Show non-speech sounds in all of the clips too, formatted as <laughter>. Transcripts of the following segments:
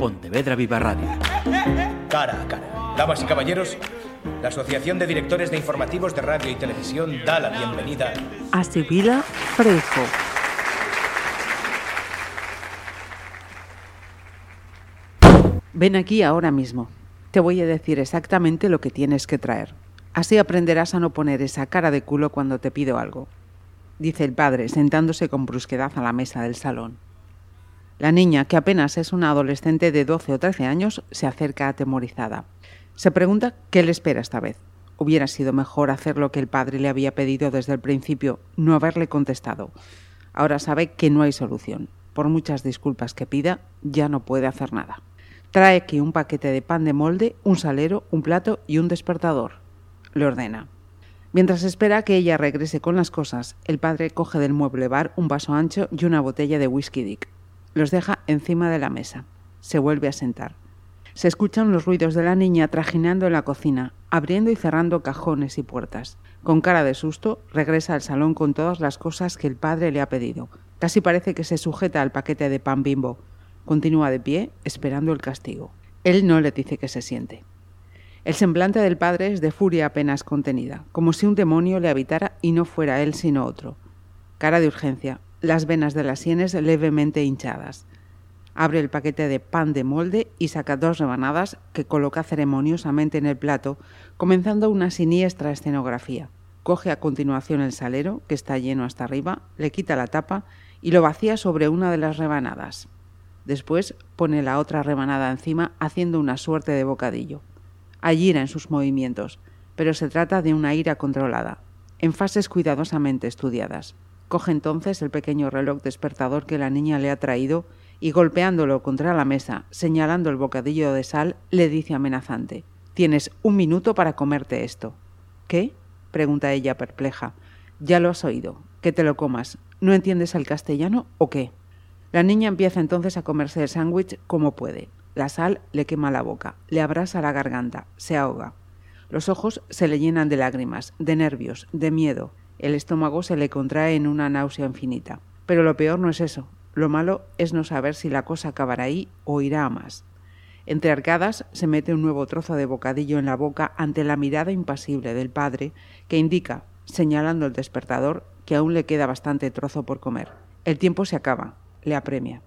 Pontevedra Viva Radio. Cara a cara. Damas y caballeros, la Asociación de Directores de Informativos de Radio y Televisión da la bienvenida a Sibila Freijo. Ven aquí ahora mismo. Te voy a decir exactamente lo que tienes que traer. Así aprenderás a no poner esa cara de culo cuando te pido algo, dice el padre, sentándose con brusquedad a la mesa del salón. La niña, que apenas es una adolescente de 12 o 13 años, se acerca atemorizada. Se pregunta qué le espera esta vez. Hubiera sido mejor hacer lo que el padre le había pedido desde el principio, no haberle contestado. Ahora sabe que no hay solución. Por muchas disculpas que pida, ya no puede hacer nada. Trae aquí un paquete de pan de molde, un salero, un plato y un despertador. Le ordena. Mientras espera que ella regrese con las cosas, el padre coge del mueble bar un vaso ancho y una botella de whisky dick. Los deja encima de la mesa. Se vuelve a sentar. Se escuchan los ruidos de la niña trajinando en la cocina, abriendo y cerrando cajones y puertas. Con cara de susto, regresa al salón con todas las cosas que el padre le ha pedido. Casi parece que se sujeta al paquete de pan bimbo. Continúa de pie, esperando el castigo. Él no le dice que se siente. El semblante del padre es de furia apenas contenida, como si un demonio le habitara y no fuera él sino otro. Cara de urgencia, las venas de las sienes levemente hinchadas. Abre el paquete de pan de molde y saca dos rebanadas que coloca ceremoniosamente en el plato, comenzando una siniestra escenografía. Coge a continuación el salero, que está lleno hasta arriba, le quita la tapa y lo vacía sobre una de las rebanadas. Después pone la otra rebanada encima haciendo una suerte de bocadillo. Hay ira en sus movimientos, pero se trata de una ira controlada, en fases cuidadosamente estudiadas. Coge entonces el pequeño reloj despertador que la niña le ha traído y golpeándolo contra la mesa, señalando el bocadillo de sal, le dice amenazante Tienes un minuto para comerte esto. ¿Qué? pregunta ella perpleja. Ya lo has oído. Que te lo comas. ¿No entiendes el castellano o qué? La niña empieza entonces a comerse el sándwich como puede. La sal le quema la boca, le abrasa la garganta, se ahoga. Los ojos se le llenan de lágrimas, de nervios, de miedo. El estómago se le contrae en una náusea infinita. Pero lo peor no es eso. Lo malo es no saber si la cosa acabará ahí o irá a más. Entre arcadas se mete un nuevo trozo de bocadillo en la boca ante la mirada impasible del padre que indica, señalando el despertador, que aún le queda bastante trozo por comer. El tiempo se acaba, le apremia.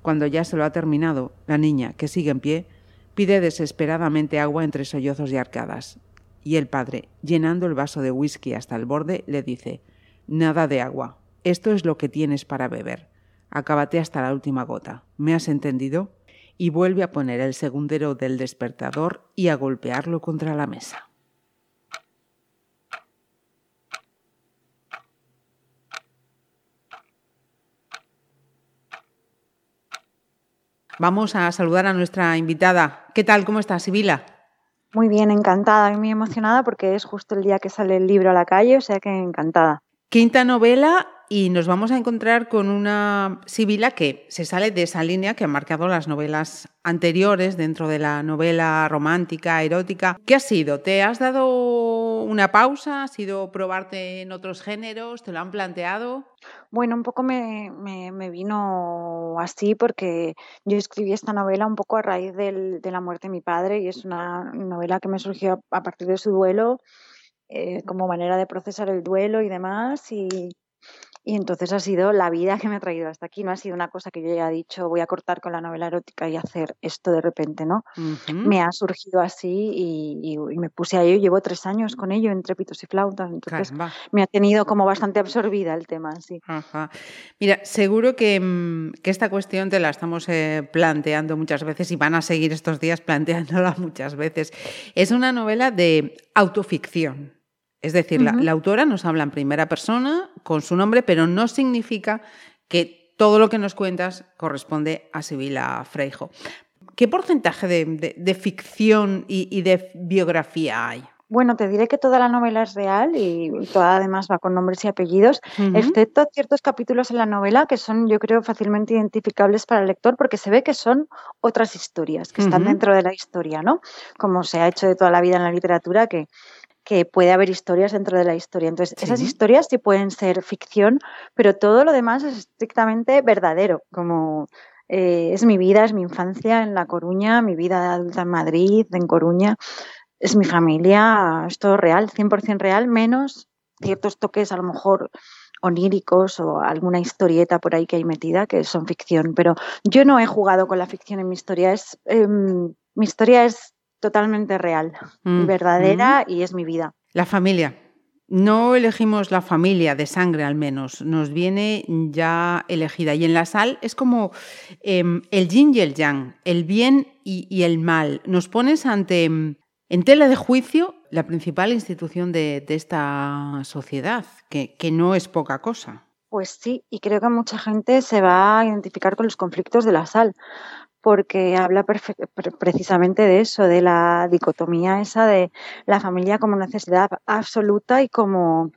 Cuando ya se lo ha terminado, la niña, que sigue en pie, pide desesperadamente agua entre sollozos y arcadas. Y el padre, llenando el vaso de whisky hasta el borde, le dice Nada de agua. Esto es lo que tienes para beber. Acábate hasta la última gota. ¿Me has entendido? Y vuelve a poner el segundero del despertador y a golpearlo contra la mesa. Vamos a saludar a nuestra invitada. ¿Qué tal? ¿Cómo estás, Sibila? Muy bien, encantada y muy emocionada porque es justo el día que sale el libro a la calle, o sea que encantada. Quinta novela y nos vamos a encontrar con una Sibila que se sale de esa línea que han marcado las novelas anteriores dentro de la novela romántica, erótica. ¿Qué ha sido? ¿Te has dado una pausa? ¿Ha sido probarte en otros géneros? ¿Te lo han planteado? Bueno, un poco me, me, vino así porque yo escribí esta novela un poco a raíz de la muerte de mi padre y es una novela que me surgió a partir de su duelo. Eh, como manera de procesar el duelo y demás. Y, y entonces ha sido la vida que me ha traído hasta aquí. No ha sido una cosa que yo haya dicho, voy a cortar con la novela erótica y hacer esto de repente, ¿no? Me ha surgido así y, me puse a ello. Llevo tres años con ello, entre pitos y flautas. Entonces me ha tenido como bastante absorbida el tema, sí. Mira, seguro que, mm, que, esta cuestión te la estamos eh, planteando muchas veces y van a seguir estos días planteándola <laughs> muchas veces. Es una novela de autoficción. Es decir, la, autora nos habla en primera persona con su nombre, pero no significa que todo lo que nos cuentas corresponde a Sibila Freijo. ¿Qué porcentaje de, ficción y, de biografía hay? Bueno, te diré que toda la novela es real y toda además va con nombres y apellidos, excepto ciertos capítulos en la novela que son, yo creo, fácilmente identificables para el lector porque se ve que son otras historias, que están dentro de la historia, ¿no? Como se ha hecho de toda la vida en la literatura, que que puede haber historias dentro de la historia. Entonces, esas historias sí pueden ser ficción, pero todo lo demás es estrictamente verdadero, como eh, es mi vida, es mi infancia en La Coruña, mi vida adulta en Madrid, en Coruña, es mi familia, es todo real, 100% real, menos ciertos toques a lo mejor oníricos o alguna historieta por ahí que hay metida que son ficción, pero yo no he jugado con la ficción en mi historia, es, em, mi historia es totalmente real, Mm, verdadera y es mi vida. La familia. No elegimos la familia de sangre al menos, nos viene ya elegida. Y en la sal es como em, el yin y el yang, el bien y, y el mal. Nos pones ante, em, en tela de juicio, la principal institución de, de esta sociedad, que, que no es poca cosa. Pues sí, y creo que mucha gente se va a identificar con los conflictos de la sal, porque habla precisamente de eso, de la dicotomía esa de la familia como necesidad absoluta y como,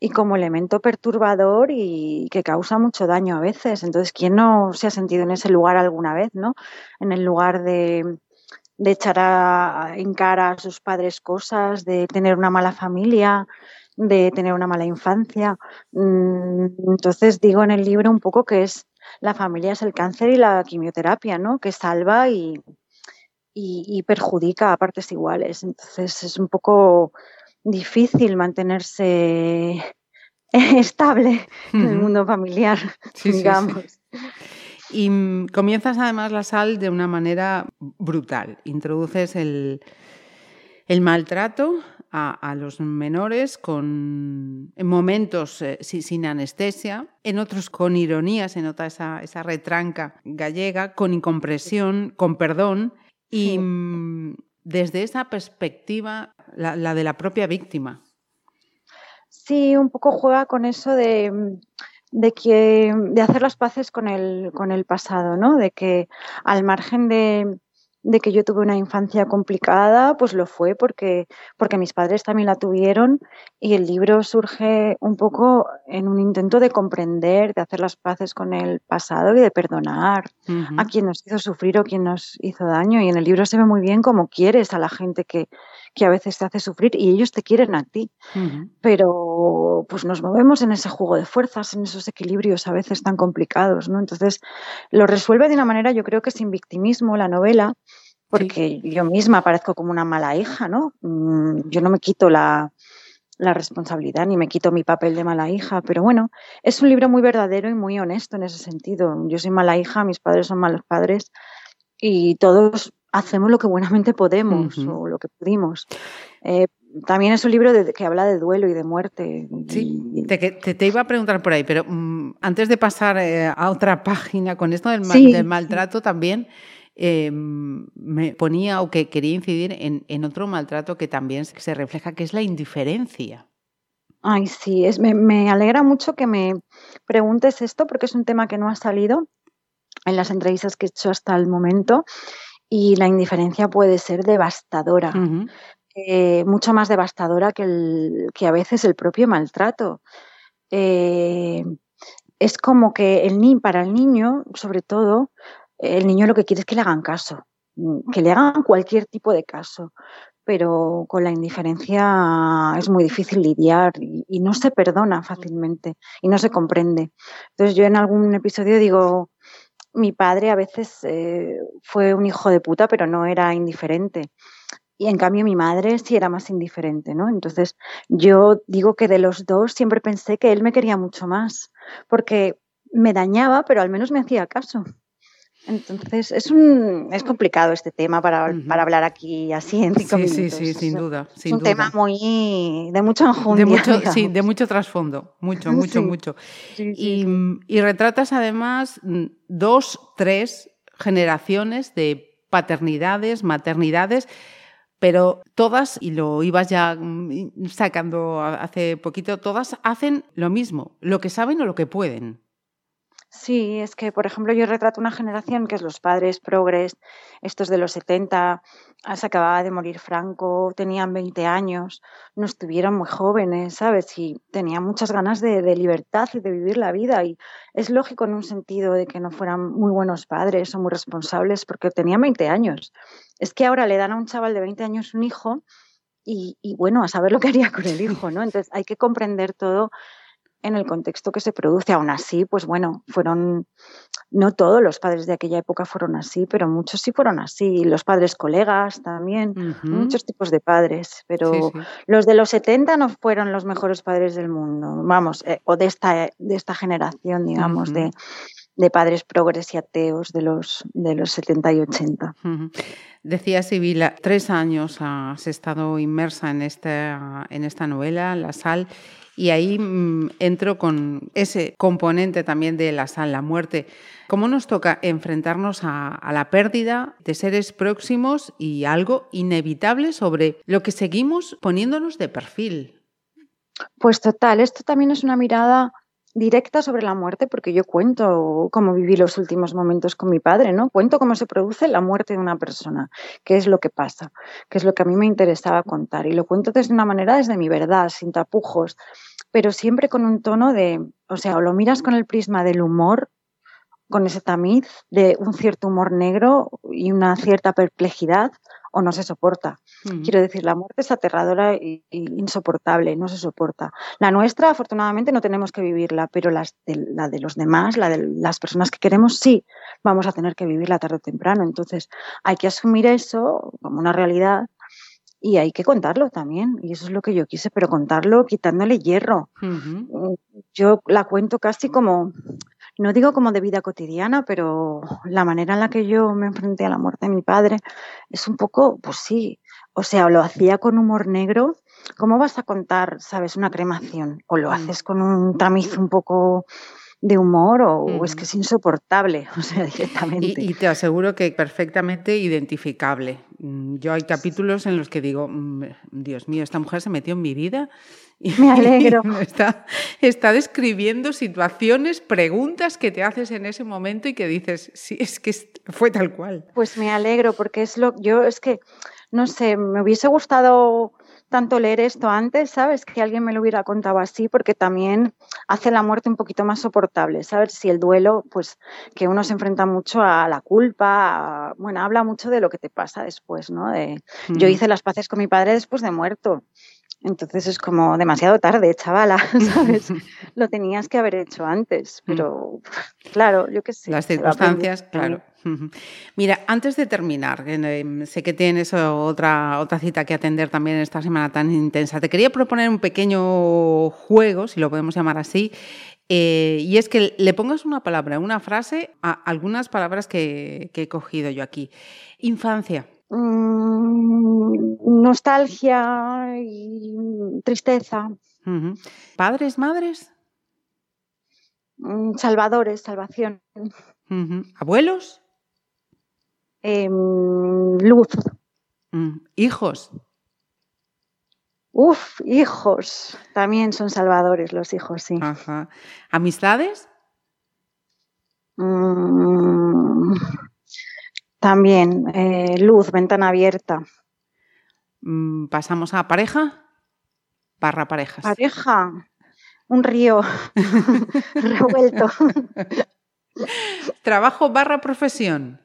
y como elemento perturbador y que causa mucho daño a veces. Entonces, ¿quién no se ha sentido en ese lugar alguna vez, no? En el lugar de, de echar a- en cara a sus padres cosas, de tener una mala familia, de tener una mala infancia. Mm, Entonces digo en el libro un poco que es la familia es el cáncer y la quimioterapia, ¿no? Que salva y, y- y perjudica a partes iguales. Entonces es un poco difícil mantenerse <laughs> estable en el mundo familiar, Sí, sí, sí. digamos. Y comienzas además la sal de una manera brutal. Introduces el, el maltrato a, a los menores con en momentos eh, si- sin anestesia, en otros con ironía, se nota esa, esa retranca gallega, con incompresión, con perdón y Sí. mm, desde esa perspectiva, la, la de la propia víctima. Sí, un poco juega con eso de, mm, de que de hacer las paces con el, con el pasado, ¿no? De que al margen de, de que yo tuve una infancia complicada, pues lo fue porque, porque mis padres también la tuvieron y el libro surge un poco en un intento de comprender, de hacer las paces con el pasado y de perdonar a quien nos hizo sufrir o quien nos hizo daño. Y en el libro se ve muy bien cómo quieres a la gente que, que a veces te hace sufrir y ellos te quieren a ti pero pues nos movemos en ese juego de fuerzas, en esos equilibrios a veces tan complicados, ¿no? Entonces lo resuelve de una manera, yo creo que sin victimismo la novela, porque yo misma parezco como una mala hija, ¿no? Mm, Yo no me quito la, la responsabilidad ni me quito mi papel de mala hija, pero bueno, es un libro muy verdadero y muy honesto en ese sentido. Yo soy mala hija, mis padres son malos padres y todos hacemos lo que buenamente podemos o lo que pudimos. Eh, también es un libro de- que habla de duelo y de muerte. Sí, y- te, que- te- te iba a preguntar por ahí, pero mm, antes de pasar eh, a otra <laughs> página con esto del, Sí, maltrato también, eh, me ponía o que quería incidir en, en otro maltrato que también se refleja, que es la indiferencia. Ay, sí, es, me, me alegra mucho que me preguntes esto porque es un tema que no ha salido en las entrevistas que he hecho hasta el momento y la indiferencia puede ser devastadora. Eh, mucho más devastadora que, el, que a veces el propio maltrato. Eh, es como que el ni para el niño, sobre todo, el niño lo que quiere es que le hagan caso, mm, que le hagan cualquier tipo de caso, pero con la indiferencia es muy difícil lidiar y, y no se perdona fácilmente y no se comprende. Entonces yo en algún episodio digo, mi padre a veces eh, fue un hijo de puta, pero no era indiferente. Y en cambio mi madre sí era más indiferente, ¿no? Entonces yo digo que de los dos siempre pensé que él me quería mucho más, porque me dañaba, pero al menos me hacía caso. Entonces es un es complicado este tema para, para hablar aquí así en cinco Sí, minutos. sí, sí, sin Es- duda. Es sin un tema muy de mucha De enjundia. mucho, sí, de mucho trasfondo, mucho, mucho, Sí, mucho. sí, Y, retratas además mm, dos, tres generaciones de paternidades, maternidades, pero todas, y lo ibas ya mm, sacando hace poquito, todas hacen lo mismo, lo que saben o lo que pueden. Sí, es que, por ejemplo, yo retrato una generación que es los padres progres, estos de los 70, ah, se acababa de morir Franco, tenían 20 años, no estuvieron muy jóvenes, ¿sabes? Y tenían muchas ganas de, de libertad y de vivir la vida. Y es lógico en un sentido de que no fueran muy buenos padres o muy responsables porque tenían 20 años. Es que ahora le dan a un chaval de 20 años un hijo y, y bueno, a saber lo que haría con el hijo, ¿no? <laughs> Entonces hay que comprender todo en el contexto que se produce. Aún así, pues bueno, fueron no todos los padres de aquella época fueron así, pero muchos sí fueron así. Los padres colegas también, muchos tipos de padres. Pero los de los 70 no fueron los mejores padres del mundo, vamos, eh, o de esta, de esta generación, digamos, de, de, padres progres y ateos de los, de los 70 y 80. Decía Sibila, tres años has estado inmersa en esta, en esta novela, La Sal, y ahí mm, entro con ese componente también de la sal, la muerte. ¿Cómo nos toca enfrentarnos a, la pérdida de seres próximos y algo inevitable sobre lo que seguimos poniéndonos de perfil? Pues total, esto también es una mirada directa sobre la muerte porque yo cuento cómo viví los últimos momentos con mi padre, ¿no? Cuento cómo se produce la muerte de una persona, qué es lo que pasa, qué es lo que a mí me interesaba contar y lo cuento desde una manera desde mi verdad, sin tapujos, pero siempre con un tono de, o sea, o lo miras con el prisma del humor, con ese tamiz de un cierto humor negro y una cierta perplejidad, o no se soporta. Quiero decir, la muerte es aterradora e insoportable, no se soporta. La nuestra, afortunadamente, no tenemos que vivirla, pero la de los demás, la de las personas que queremos, sí, vamos a tener que vivirla tarde o temprano. Entonces, hay que asumir eso como una realidad y hay que contarlo también, y eso es lo que yo quise, pero contarlo quitándole hierro. Mm, yo la cuento casi como, no digo como de vida cotidiana, pero la manera en la que yo me enfrenté a la muerte de mi padre es un poco, pues sí, o sea, lo hacía con humor negro. ¿Cómo vas a contar, sabes, una cremación? O lo mm. haces con un tamiz un poco de humor o, es que es insoportable, <laughs> o sea, directamente. Y, te aseguro que perfectamente identificable. Mm, yo hay capítulos en los que digo, mm, Dios mío, esta mujer se metió en mi vida y me alegro. <laughs> Está, está describiendo situaciones, preguntas que te haces en ese momento y que dices, sí, es que fue tal cual. Pues me alegro porque es lo, yo es que, no sé, me hubiese gustado tanto leer esto antes, ¿sabes? Que alguien me lo hubiera contado así, porque también hace la muerte un poquito más soportable, ¿sabes? Si el duelo, pues que uno se enfrenta mucho a la culpa, bueno, habla mucho de lo que te pasa después, ¿no? De, Yo mm. hice las paces con mi padre después de muerto. Entonces es como demasiado tarde, chavala, <laughs> ¿sabes? Lo tenías que haber hecho antes, mm. pero claro, yo qué sé. Las circunstancias, claro. <laughs> Mira, antes de terminar, em, sé que tienes otra, otra cita que atender también en esta semana tan intensa. Te quería proponer un pequeño juego, si lo podemos llamar así, eh, y es que le pongas una palabra, una frase a algunas palabras que, he cogido yo aquí. Infancia. Mm, nostalgia y tristeza. ¿Padres, madres? Mm, salvadores, salvación. ¿Abuelos? Em, luz. Mm, ¿Hijos? Uf, hijos. También son salvadores los hijos, sí. ¿Amistades? Mm, también. Eh, luz, ventana abierta. Mm, ¿Pasamos a pareja? Barra parejas. Pareja. Un río <laughs> revuelto. ¿Trabajo barra profesión?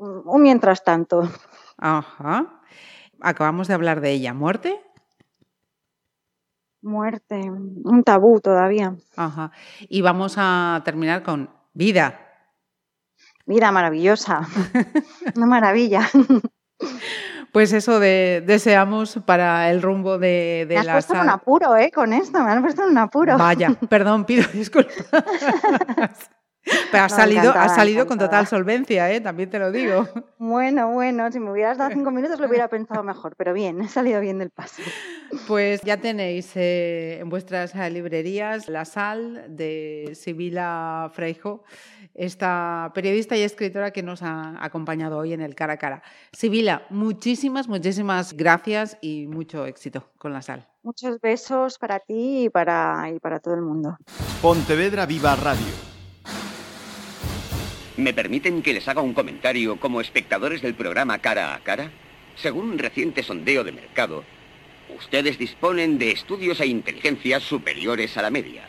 un mientras tanto. Ajá. Acabamos de hablar de ella. ¿Muerte? Muerte, un tabú todavía. Ajá. Y vamos a terminar con vida. Vida maravillosa. <laughs> Una maravilla. Pues eso de, deseamos para el rumbo de, de me has puesto en un apuro, ¿eh? Con esto, me has puesto en un apuro. Vaya, perdón, pido <laughs> disculpas. Pero ha salido, salido con total solvencia, ¿eh? también te lo digo. Bueno, bueno, si me hubieras dado cinco minutos lo <laughs> hubiera pensado mejor, pero bien, ha salido bien del paso. Pues ya tenéis eh, en vuestras librerías La Sal de Sibila Freijo, esta periodista y escritora que nos ha acompañado hoy en el Cara a Cara. Sibila, muchísimas, muchísimas gracias y mucho éxito con La Sal. Muchos besos para ti y para, y para todo el mundo. Pontevedra Viva Radio ¿Me permiten que les haga un comentario como espectadores del programa Cara a Cara? Según un reciente sondeo de mercado, ustedes disponen de estudios e inteligencias superiores a la media.